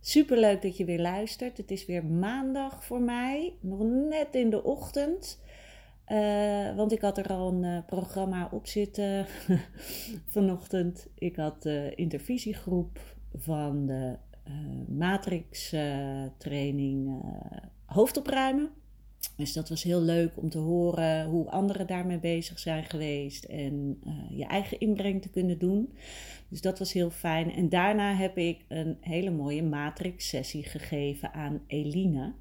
Super leuk dat je weer luistert. Het is weer maandag voor mij, nog net in de ochtend. Uh, want ik had er al een uh, programma op zitten vanochtend. Ik had de intervisiegroep van de uh, Matrix training hoofdopruimen. Dus dat was heel leuk om te horen hoe anderen daarmee bezig zijn geweest en uh, je eigen inbreng te kunnen doen. Dus dat was heel fijn. En daarna heb ik een hele mooie matrix-sessie gegeven aan Eline.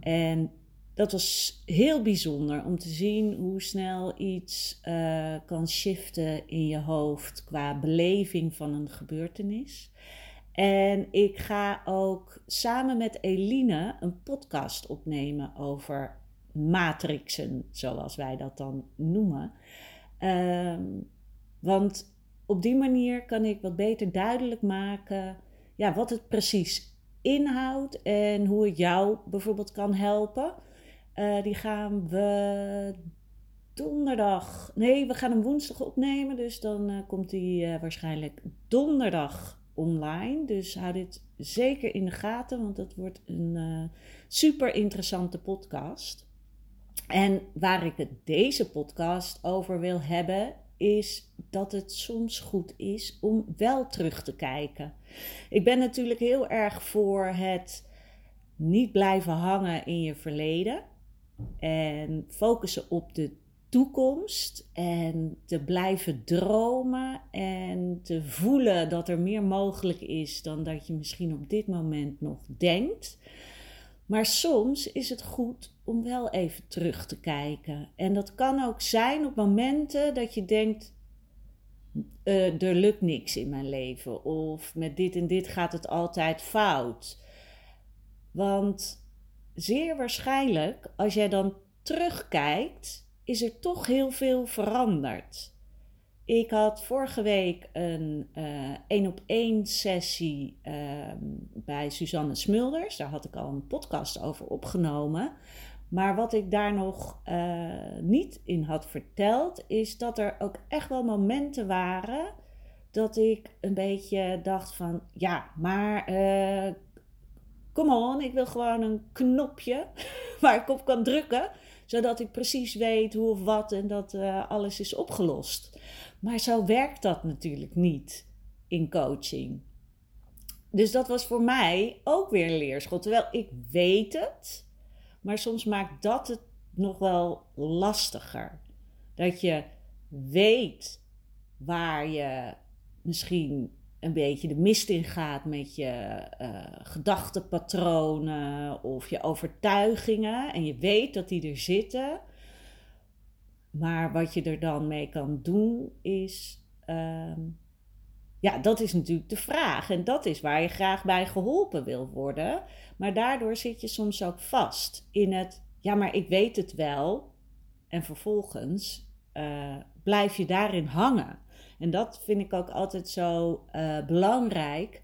En dat was heel bijzonder om te zien hoe snel iets uh, kan shiften in je hoofd qua beleving van een gebeurtenis. En ik ga ook samen met Eline een podcast opnemen over matrixen, zoals wij dat dan noemen. Um, want op die manier kan ik wat beter duidelijk maken ja, wat het precies inhoudt en hoe het jou bijvoorbeeld kan helpen. Uh, die gaan we donderdag. Nee, we gaan hem woensdag opnemen. Dus dan uh, komt die uh, waarschijnlijk donderdag online. Dus hou dit zeker in de gaten, want dat wordt een uh, super interessante podcast. En waar ik het deze podcast over wil hebben, is dat het soms goed is om wel terug te kijken. Ik ben natuurlijk heel erg voor het niet blijven hangen in je verleden en focussen op de toekomst en te blijven dromen en te voelen dat er meer mogelijk is dan dat je misschien op dit moment nog denkt. Maar soms is het goed om wel even terug te kijken. En dat kan ook zijn op momenten dat je denkt: uh, er lukt niks in mijn leven. Of met dit en dit gaat het altijd fout. Want zeer waarschijnlijk, als jij dan terugkijkt, is er toch heel veel veranderd. Ik had vorige week een één op één sessie uh, bij Suzanne Smulders. Daar had ik al een podcast over opgenomen. Maar wat ik daar nog uh, niet in had verteld, is dat er ook echt wel momenten waren dat ik een beetje dacht van, ja, maar uh, come on, ik wil gewoon een knopje waar ik op kan drukken zodat ik precies weet hoe of wat en dat uh, alles is opgelost. Maar zo werkt dat natuurlijk niet in coaching. Dus dat was voor mij ook weer een leerschot. Terwijl ik weet het, maar soms maakt dat het nog wel lastiger. Dat je weet waar je misschien een beetje de mist in gaat met je uh, gedachtenpatronen of je overtuigingen. En je weet dat die er zitten. Maar wat je er dan mee kan doen is. Uh, ja, dat is natuurlijk de vraag. En dat is waar je graag bij geholpen wil worden. Maar daardoor zit je soms ook vast in het. Ja, maar ik weet het wel. En vervolgens uh, blijf je daarin hangen. En dat vind ik ook altijd zo uh, belangrijk.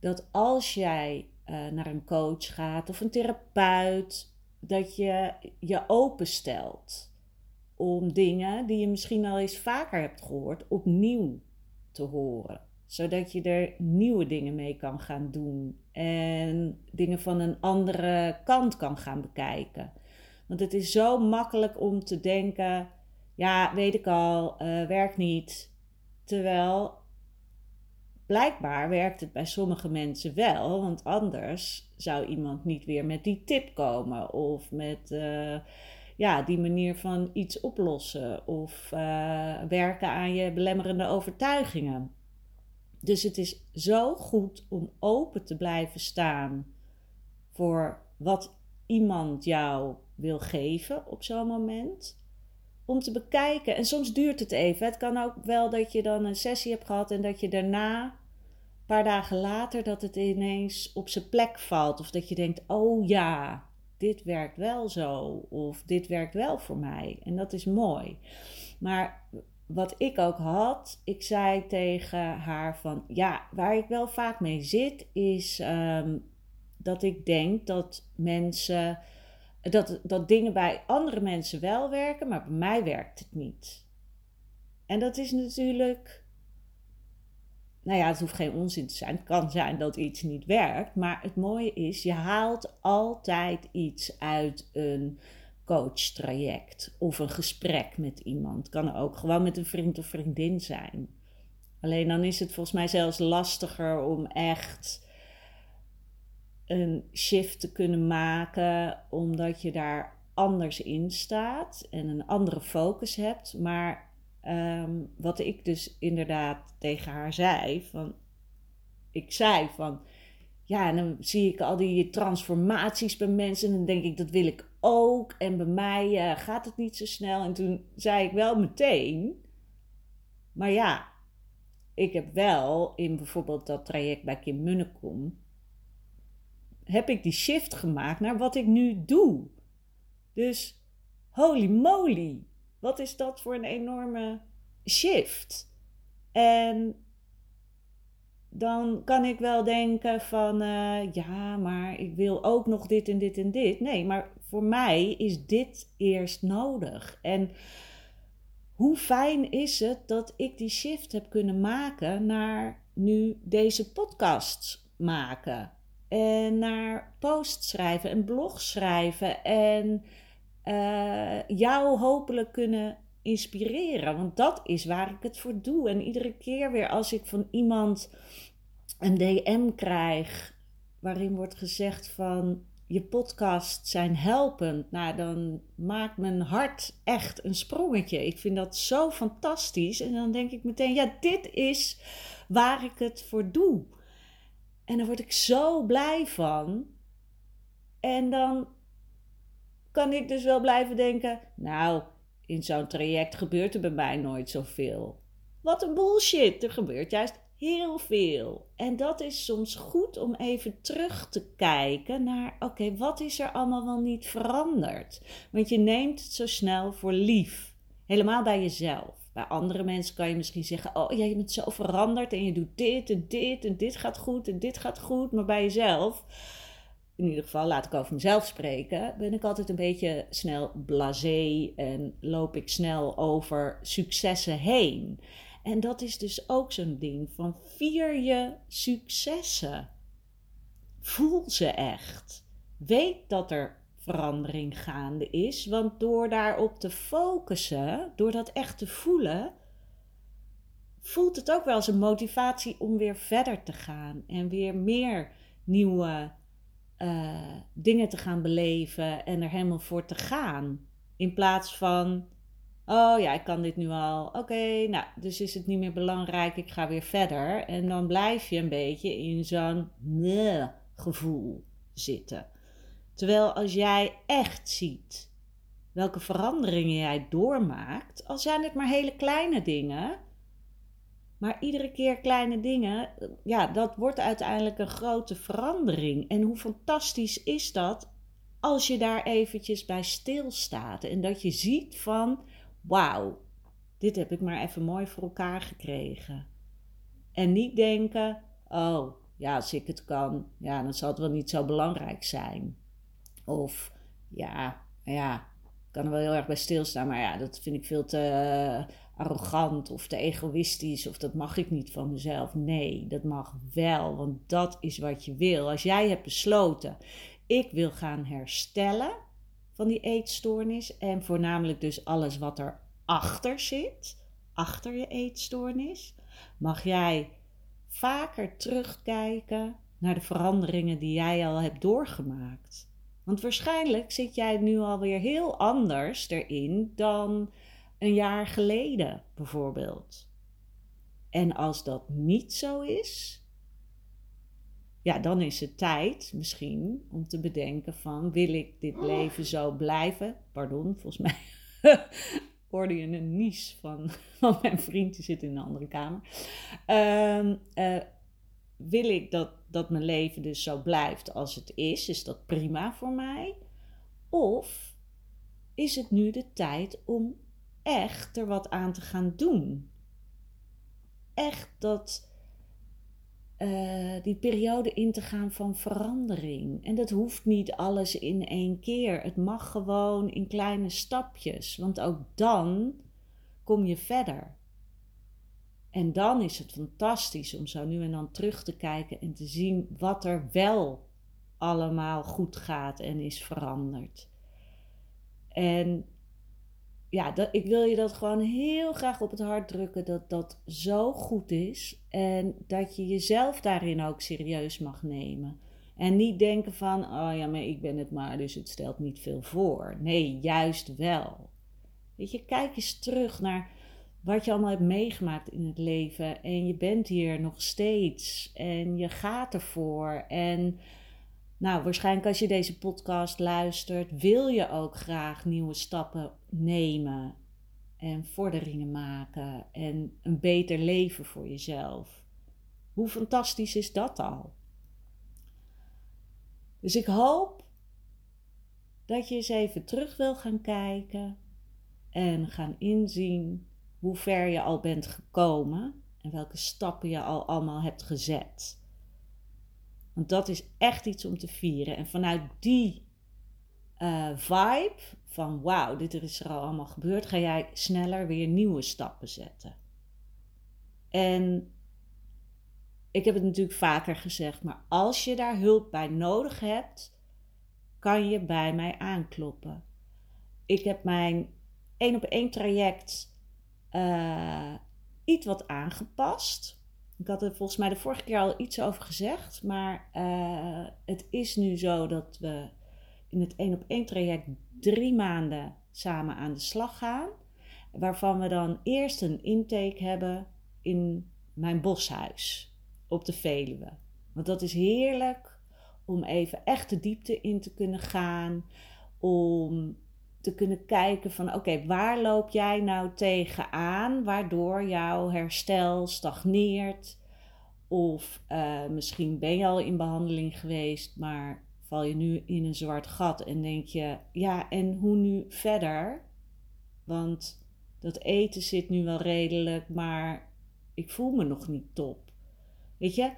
Dat als jij uh, naar een coach gaat of een therapeut, dat je je openstelt om dingen die je misschien al eens vaker hebt gehoord, opnieuw te horen. Zodat je er nieuwe dingen mee kan gaan doen en dingen van een andere kant kan gaan bekijken. Want het is zo makkelijk om te denken: ja, weet ik al, uh, werkt niet. Terwijl blijkbaar werkt het bij sommige mensen wel, want anders zou iemand niet weer met die tip komen of met uh, ja, die manier van iets oplossen of uh, werken aan je belemmerende overtuigingen. Dus het is zo goed om open te blijven staan voor wat iemand jou wil geven op zo'n moment. Om te bekijken. En soms duurt het even. Het kan ook wel dat je dan een sessie hebt gehad en dat je daarna, een paar dagen later, dat het ineens op zijn plek valt. Of dat je denkt: oh ja, dit werkt wel zo. Of dit werkt wel voor mij. En dat is mooi. Maar wat ik ook had, ik zei tegen haar van ja, waar ik wel vaak mee zit, is um, dat ik denk dat mensen, dat, dat dingen bij andere mensen wel werken, maar bij mij werkt het niet. En dat is natuurlijk, nou ja, het hoeft geen onzin te zijn. Het kan zijn dat iets niet werkt, maar het mooie is, je haalt altijd iets uit een coachtraject of een gesprek met iemand. Kan ook gewoon met een vriend of vriendin zijn. Alleen dan is het volgens mij zelfs lastiger om echt een shift te kunnen maken, omdat je daar anders in staat en een andere focus hebt. Maar ehm, wat ik dus inderdaad tegen haar zei, van, ik zei van, ja, en dan zie ik al die transformaties bij mensen en dan denk ik, dat wil ik ook. En bij mij uh, gaat het niet zo snel. En toen zei ik wel meteen, maar ja, ik heb wel in bijvoorbeeld dat traject bij Kim Munnekom heb ik die shift gemaakt naar wat ik nu doe. Dus holy moly, wat is dat voor een enorme shift? En dan kan ik wel denken van uh, ja, maar ik wil ook nog dit en dit en dit. Nee, maar voor mij is dit eerst nodig. En hoe fijn is het dat ik die shift heb kunnen maken naar nu deze podcasts maken en naar posts schrijven en blogs schrijven en uh, jou hopelijk kunnen inspireren. Want dat is waar ik het voor doe. En iedere keer weer als ik van iemand een DM krijg waarin wordt gezegd van je podcast zijn helpend, nou dan maakt mijn hart echt een sprongetje. Ik vind dat zo fantastisch. En dan denk ik meteen, ja, dit is waar ik het voor doe. En daar word ik zo blij van. En dan kan ik dus wel blijven denken: Nou, in zo'n traject gebeurt er bij mij nooit zoveel. Wat een bullshit, er gebeurt juist heel veel. En dat is soms goed om even terug te kijken naar: oké, wat is er allemaal wel niet veranderd? Want je neemt het zo snel voor lief, helemaal bij jezelf. Bij andere mensen kan je misschien zeggen: Oh ja, je bent zo veranderd en je doet dit en dit en dit gaat goed en dit gaat goed. Maar bij jezelf, in ieder geval laat ik over mezelf spreken, ben ik altijd een beetje snel blasé en loop ik snel over successen heen. En dat is dus ook zo'n ding van vier je successen. Voel ze echt. Weet dat er verandering gaande is. Want door daarop te focussen, door dat echt te voelen, voelt het ook wel als een motivatie om weer verder te gaan en weer meer nieuwe uh, dingen te gaan beleven en er helemaal voor te gaan. In plaats van, oh ja, ik kan dit nu al. Oké, nou, dus is het niet meer belangrijk, ik ga weer verder. En dan blijf je een beetje in zo'n gevoel zitten. Terwijl als jij echt ziet welke veranderingen jij doormaakt, al zijn het maar hele kleine dingen, maar iedere keer kleine dingen, ja, dat wordt uiteindelijk een grote verandering. En hoe fantastisch is dat als je daar eventjes bij stilstaat en dat je ziet van, wauw, dit heb ik maar even mooi voor elkaar gekregen. En niet denken, oh, ja, als ik het kan, ja, dan zal het wel niet zo belangrijk zijn. Of ja, ja, ik kan er wel heel erg bij stilstaan, maar ja, dat vind ik veel te eh, arrogant of te egoïstisch of dat mag ik niet van mezelf. Nee, dat mag wel, want dat is wat je wil. Als jij hebt besloten, ik wil gaan herstellen van die eetstoornis en voornamelijk dus alles wat erachter zit, achter je eetstoornis, mag jij vaker terugkijken naar de veranderingen die jij al hebt doorgemaakt. Want waarschijnlijk zit jij nu alweer heel anders erin dan een jaar geleden, bijvoorbeeld. En als dat niet zo is, ja, dan is het tijd misschien om te bedenken van wil ik dit leven zo blijven? Pardon, volgens mij hoorde je een nies van, van mijn vriend, die zit in een andere kamer. Um, wil ik dat, dat mijn leven dus zo blijft als het is? Is dat prima voor mij? Of is het nu de tijd om echt er wat aan te gaan doen? Echt dat, uh, die periode in te gaan van verandering. En dat hoeft niet alles in één keer. Het mag gewoon in kleine stapjes, want ook dan kom je verder. En dan is het fantastisch om zo nu en dan terug te kijken en te zien wat er wel allemaal goed gaat en is veranderd. En ja, dat, ik wil je dat gewoon heel graag op het hart drukken dat dat zo goed is en dat je jezelf daarin ook serieus mag nemen. En niet denken van, oh ja, maar ik ben het maar, dus het stelt niet veel voor. Nee, juist wel. Weet je, kijk eens terug naar wat je allemaal hebt meegemaakt in het leven. En je bent hier nog steeds. En je gaat ervoor. En nou, waarschijnlijk als je deze podcast luistert, wil je ook graag nieuwe stappen nemen. En vorderingen maken. En een beter leven voor jezelf. Hoe fantastisch is dat al? Dus ik hoop dat je eens even terug wil gaan kijken en gaan inzien hoe ver je al bent gekomen en welke stappen je al allemaal hebt gezet. Want dat is echt iets om te vieren. En vanuit die uh, vibe van wauw, dit is er al allemaal gebeurd, ga jij sneller weer nieuwe stappen zetten. En ik heb het natuurlijk vaker gezegd, maar als je daar hulp bij nodig hebt, kan je bij mij aankloppen. Ik heb mijn één op één traject uh, iets wat aangepast. Ik had er volgens mij de vorige keer al iets over gezegd, maar uh, het is nu zo dat we in het één op één traject drie maanden samen aan de slag gaan. Waarvan we dan eerst een intake hebben in mijn boshuis op de Veluwe. Want dat is heerlijk om even echt de diepte in te kunnen gaan. Om te kunnen kijken van oké, waar loop jij nou tegenaan waardoor jouw herstel stagneert? Of uh, misschien ben je al in behandeling geweest, maar val je nu in een zwart gat en denk je, ja, en hoe nu verder? Want dat eten zit nu wel redelijk, maar ik voel me nog niet top. Weet je,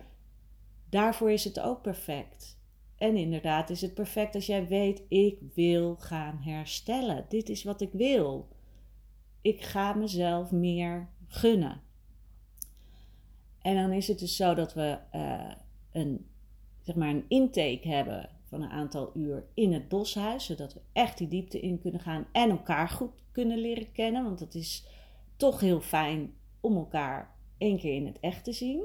daarvoor is het ook perfect. En inderdaad is het perfect als jij weet, ik wil gaan herstellen. Dit is wat ik wil. Ik ga mezelf meer gunnen. En dan is het dus zo dat we uh, een, zeg maar een intake hebben van een aantal uur in het boshuis, zodat we echt die diepte in kunnen gaan en elkaar goed kunnen leren kennen. Want het is toch heel fijn om elkaar één keer in het echt te zien.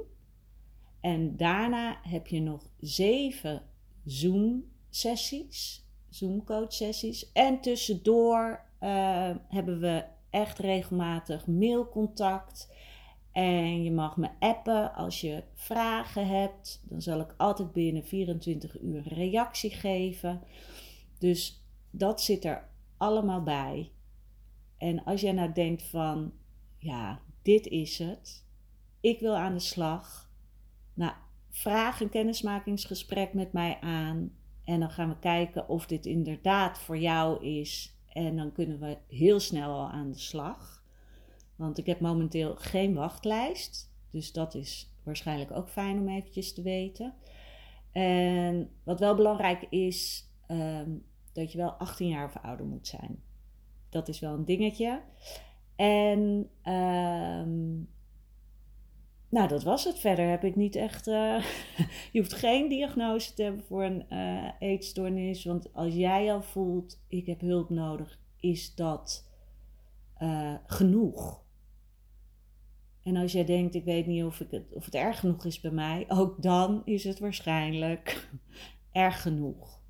En daarna heb je nog zeven Zoom-sessies, Zoom-coach-sessies. En tussendoor uh, hebben we echt regelmatig mailcontact. En je mag me appen als je vragen hebt. Dan zal ik altijd binnen 24 uur reactie geven. Dus dat zit er allemaal bij. En als jij nou denkt van, ja, dit is het. Ik wil aan de slag. Nou, vraag een kennismakingsgesprek met mij aan. En dan gaan we kijken of dit inderdaad voor jou is. En dan kunnen we heel snel al aan de slag. Want ik heb momenteel geen wachtlijst. Dus dat is waarschijnlijk ook fijn om eventjes te weten. En wat wel belangrijk is, um, dat je wel 18 jaar of ouder moet zijn. Dat is wel een dingetje. En um, nou, dat was het. Verder heb ik niet echt. Uh, je hoeft geen diagnose te hebben voor een uh, eetstoornis. Want als jij al voelt, ik heb hulp nodig, is dat uh, genoeg. En als jij denkt, ik weet niet of, ik het, of het erg genoeg is bij mij, ook dan is het waarschijnlijk erg genoeg.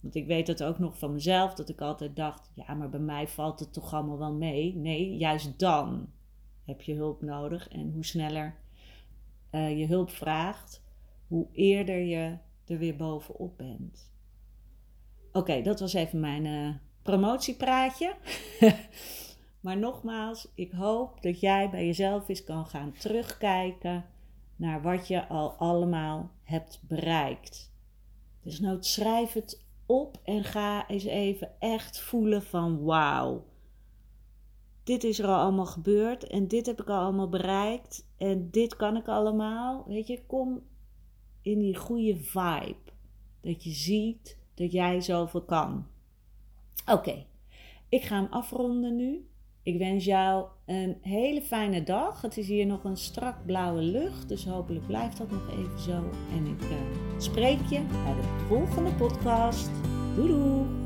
Want ik weet dat ook nog van mezelf, dat ik altijd dacht, ja, maar bij mij valt het toch allemaal wel mee. Nee, juist dan heb je hulp nodig. En hoe sneller uh, je hulp vraagt, hoe eerder je er weer bovenop bent. Oké, dat was even mijn uh, promotiepraatje. maar nogmaals, ik hoop dat jij bij jezelf eens kan gaan terugkijken naar wat je al allemaal hebt bereikt. Dus nou schrijf het op en ga eens even echt voelen van wauw. Dit is er al allemaal gebeurd en dit heb ik al allemaal bereikt en dit kan ik allemaal. Weet je, kom in die goede vibe. Dat je ziet dat jij zoveel kan. Oké, ik ga hem afronden nu. Ik wens jou een hele fijne dag. Het is hier nog een strak blauwe lucht, dus hopelijk blijft dat nog even zo. En ik uh, spreek je bij de volgende podcast. Doei doei!